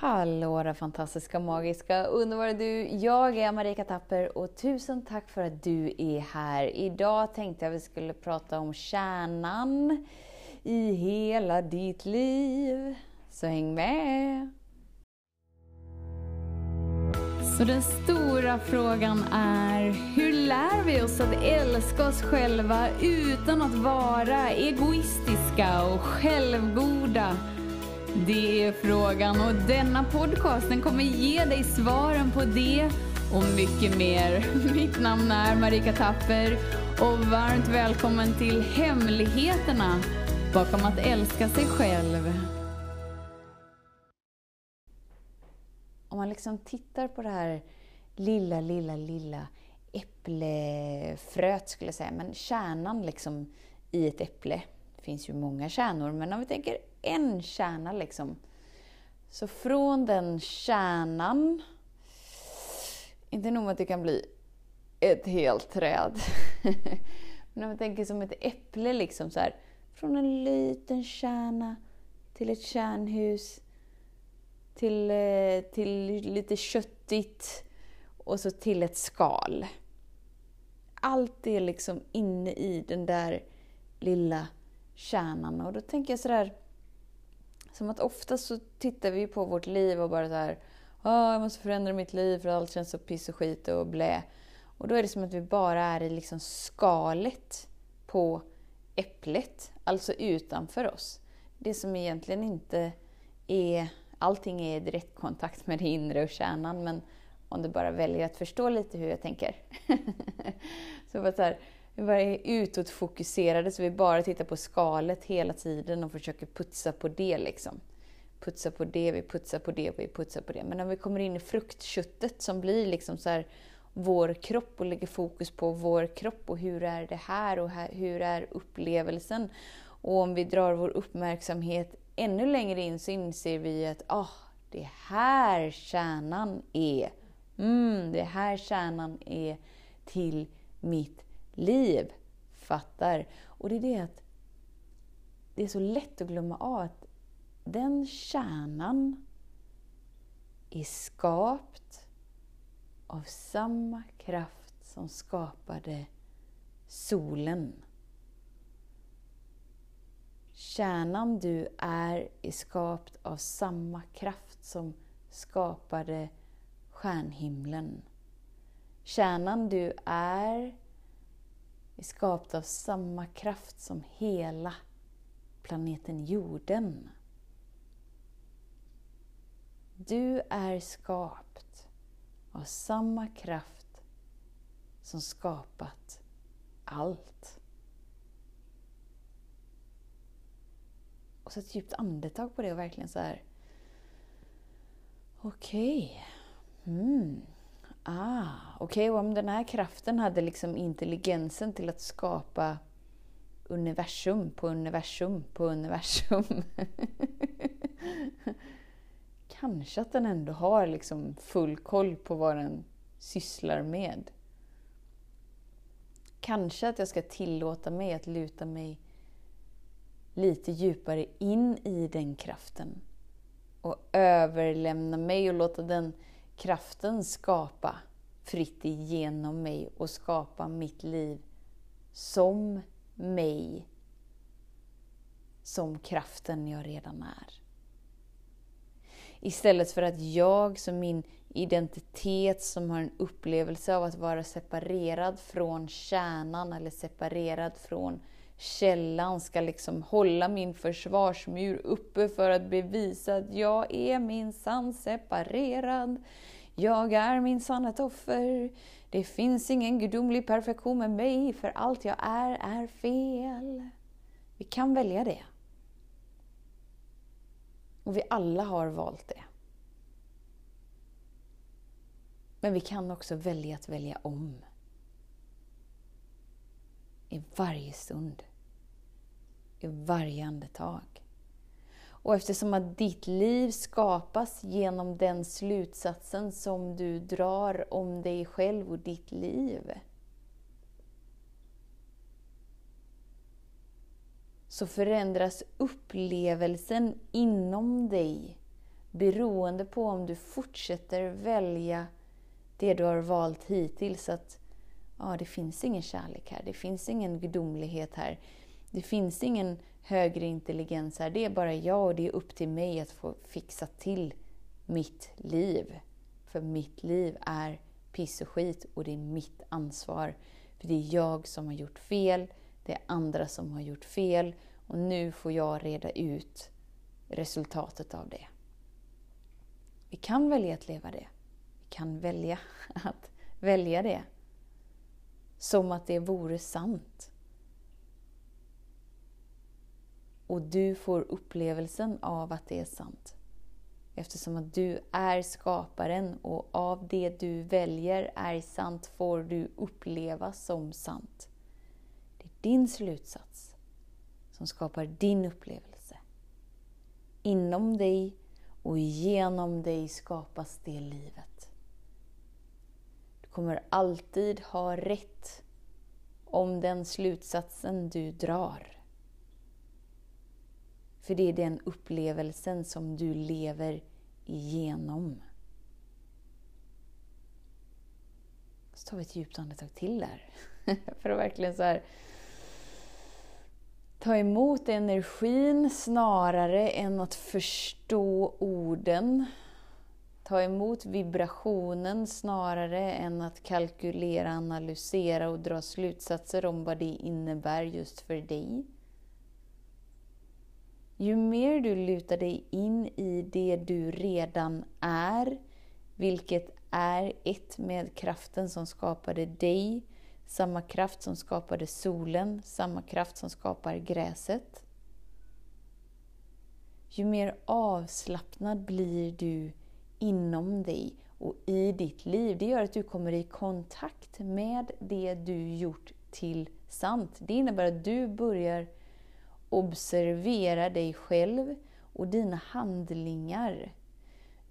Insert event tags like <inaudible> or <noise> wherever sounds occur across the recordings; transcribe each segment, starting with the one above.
Hallå där fantastiska, magiska, underbara du! Jag är Marika Tapper och tusen tack för att du är här. Idag tänkte jag att vi skulle prata om kärnan i hela ditt liv. Så häng med! Så den stora frågan är, hur lär vi oss att älska oss själva utan att vara egoistiska och självgoda? Det är frågan och denna podcast den kommer ge dig svaren på det och mycket mer. <laughs> Mitt namn är Marika Tapper och varmt välkommen till Hemligheterna bakom att älska sig själv. Om man liksom tittar på det här lilla, lilla, lilla äpplefröet skulle jag säga, men kärnan liksom i ett äpple. Det finns ju många kärnor, men om vi tänker en kärna liksom. Så från den kärnan, inte nog med att det kan bli ett helt träd. <laughs> Men om vi tänker som ett äpple liksom så här, från en liten kärna till ett kärnhus, till, eh, till lite köttigt och så till ett skal. Allt är liksom inne i den där lilla kärnan. Och då tänker jag sådär, som att ofta så tittar vi på vårt liv och bara så här, oh, jag måste förändra mitt liv för allt känns så piss och skit och blä. Och då är det som att vi bara är i liksom skalet på äpplet, alltså utanför oss. Det som egentligen inte är, allting är i direktkontakt med det inre och kärnan, men om du bara väljer att förstå lite hur jag tänker. <laughs> så bara så här, vi bara är utåtfokuserade så vi bara tittar på skalet hela tiden och försöker putsa på det. Liksom. Putsa på det, vi putsar på det, vi putsar på det. Men när vi kommer in i fruktköttet som blir liksom så här, vår kropp och lägger fokus på vår kropp och hur är det här och hur är upplevelsen? Och om vi drar vår uppmärksamhet ännu längre in så inser vi att ah, det är här kärnan är. Mm, det är här kärnan är till mitt liv. Fattar? Och det är det att det är så lätt att glömma av att den kärnan är skapt av samma kraft som skapade solen. Kärnan du är är skapt av samma kraft som skapade stjärnhimlen. Kärnan du är är skapt av samma kraft som hela planeten jorden. Du är skapt av samma kraft som skapat allt. Och så ett djupt andetag på det och verkligen så här. Okej. Okay. Mm. Ah, okej, okay. om den här kraften hade liksom intelligensen till att skapa universum på universum på universum. <laughs> Kanske att den ändå har liksom full koll på vad den sysslar med. Kanske att jag ska tillåta mig att luta mig lite djupare in i den kraften och överlämna mig och låta den kraften skapa fritt igenom mig och skapa mitt liv som mig, som kraften jag redan är. Istället för att jag som min identitet som har en upplevelse av att vara separerad från kärnan eller separerad från källan ska liksom hålla min försvarsmur uppe för att bevisa att jag är minsann separerad. Jag är minsann ett offer. Det finns ingen gudomlig perfektion med mig, för allt jag är, är fel. Vi kan välja det. Och vi alla har valt det. Men vi kan också välja att välja om. I varje stund. I varje andetag. Och eftersom att ditt liv skapas genom den slutsatsen som du drar om dig själv och ditt liv. Så förändras upplevelsen inom dig beroende på om du fortsätter välja det du har valt hittills. Att ja, det finns ingen kärlek här, det finns ingen gudomlighet här. Det finns ingen högre intelligens här. Det är bara jag och det är upp till mig att få fixa till mitt liv. För mitt liv är piss och skit och det är mitt ansvar. För det är jag som har gjort fel, det är andra som har gjort fel och nu får jag reda ut resultatet av det. Vi kan välja att leva det. Vi kan välja <laughs> att välja det. Som att det vore sant. Och du får upplevelsen av att det är sant. Eftersom att du är skaparen och av det du väljer är sant får du uppleva som sant. Det är din slutsats som skapar din upplevelse. Inom dig och genom dig skapas det livet. Du kommer alltid ha rätt om den slutsatsen du drar. För det är den upplevelsen som du lever igenom. Så tar vi ett djupt andetag till där. <laughs> För att verkligen så här, ta emot energin snarare än att förstå orden. Ta emot vibrationen snarare än att kalkylera, analysera och dra slutsatser om vad det innebär just för dig. Ju mer du lutar dig in i det du redan är, vilket är ett med kraften som skapade dig, samma kraft som skapade solen, samma kraft som skapar gräset. Ju mer avslappnad blir du inom dig och i ditt liv. Det gör att du kommer i kontakt med det du gjort till sant. Det innebär att du börjar observera dig själv och dina handlingar.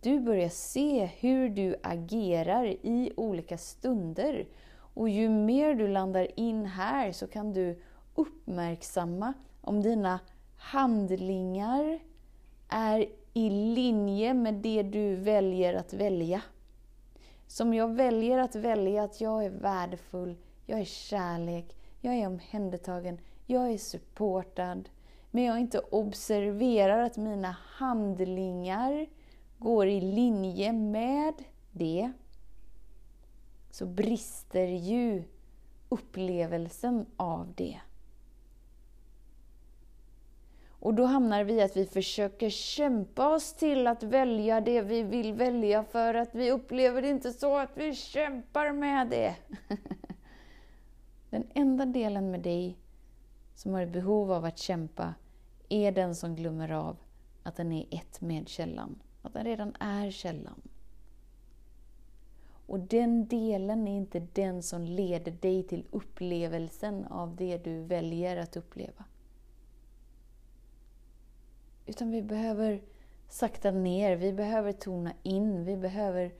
Du börjar se hur du agerar i olika stunder. Och ju mer du landar in här så kan du uppmärksamma om dina handlingar är i linje med det du väljer att välja. Som jag väljer att välja att jag är värdefull, jag är kärlek, jag är omhändertagen, jag är supportad, men jag inte observerar att mina handlingar går i linje med det, så brister ju upplevelsen av det. Och då hamnar vi i att vi försöker kämpa oss till att välja det vi vill välja för att vi upplever det inte så att vi kämpar med det. <laughs> Den enda delen med dig som har ett behov av att kämpa är den som glömmer av att den är ett med källan. Att den redan är källan. Och den delen är inte den som leder dig till upplevelsen av det du väljer att uppleva. Utan vi behöver sakta ner, vi behöver tona in, vi behöver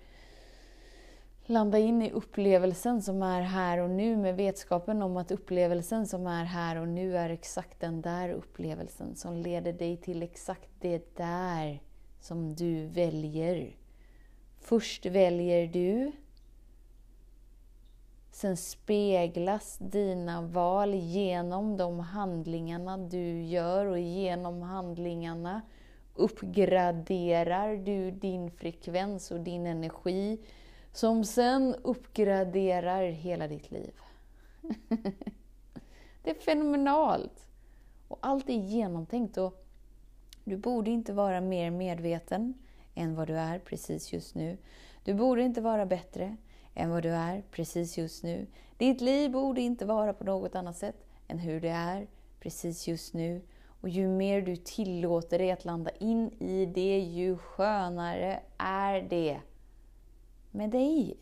landa in i upplevelsen som är här och nu med vetskapen om att upplevelsen som är här och nu är exakt den där upplevelsen som leder dig till exakt det där som du väljer. Först väljer du, sen speglas dina val genom de handlingarna du gör och genom handlingarna uppgraderar du din frekvens och din energi som sen uppgraderar hela ditt liv. <laughs> det är fenomenalt! Och allt är genomtänkt och du borde inte vara mer medveten än vad du är precis just nu. Du borde inte vara bättre än vad du är precis just nu. Ditt liv borde inte vara på något annat sätt än hur det är precis just nu. Och ju mer du tillåter dig att landa in i det, ju skönare är det med dig.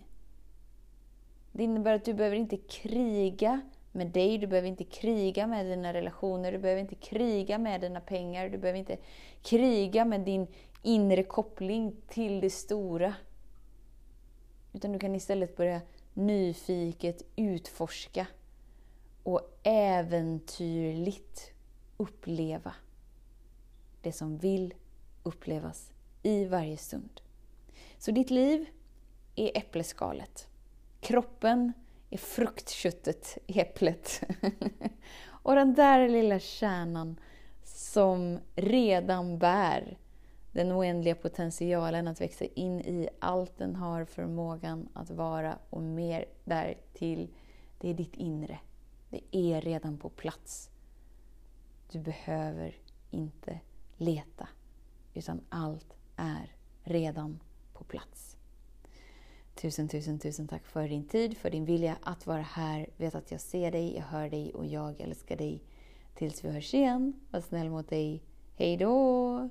Det innebär att du behöver inte kriga med dig, du behöver inte kriga med dina relationer, du behöver inte kriga med dina pengar, du behöver inte kriga med din inre koppling till det stora. Utan du kan istället börja nyfiket utforska och äventyrligt uppleva det som vill upplevas i varje stund. Så ditt liv är äppleskalet. Kroppen är fruktköttet i äpplet. <laughs> och den där lilla kärnan som redan bär den oändliga potentialen att växa in i allt den har förmågan att vara och mer därtill. Det är ditt inre. Det är redan på plats. Du behöver inte leta, utan allt är redan på plats. Tusen, tusen, tusen tack för din tid, för din vilja att vara här. Vet att jag ser dig, jag hör dig och jag älskar dig. Tills vi hörs igen, var snäll mot dig. Hej då!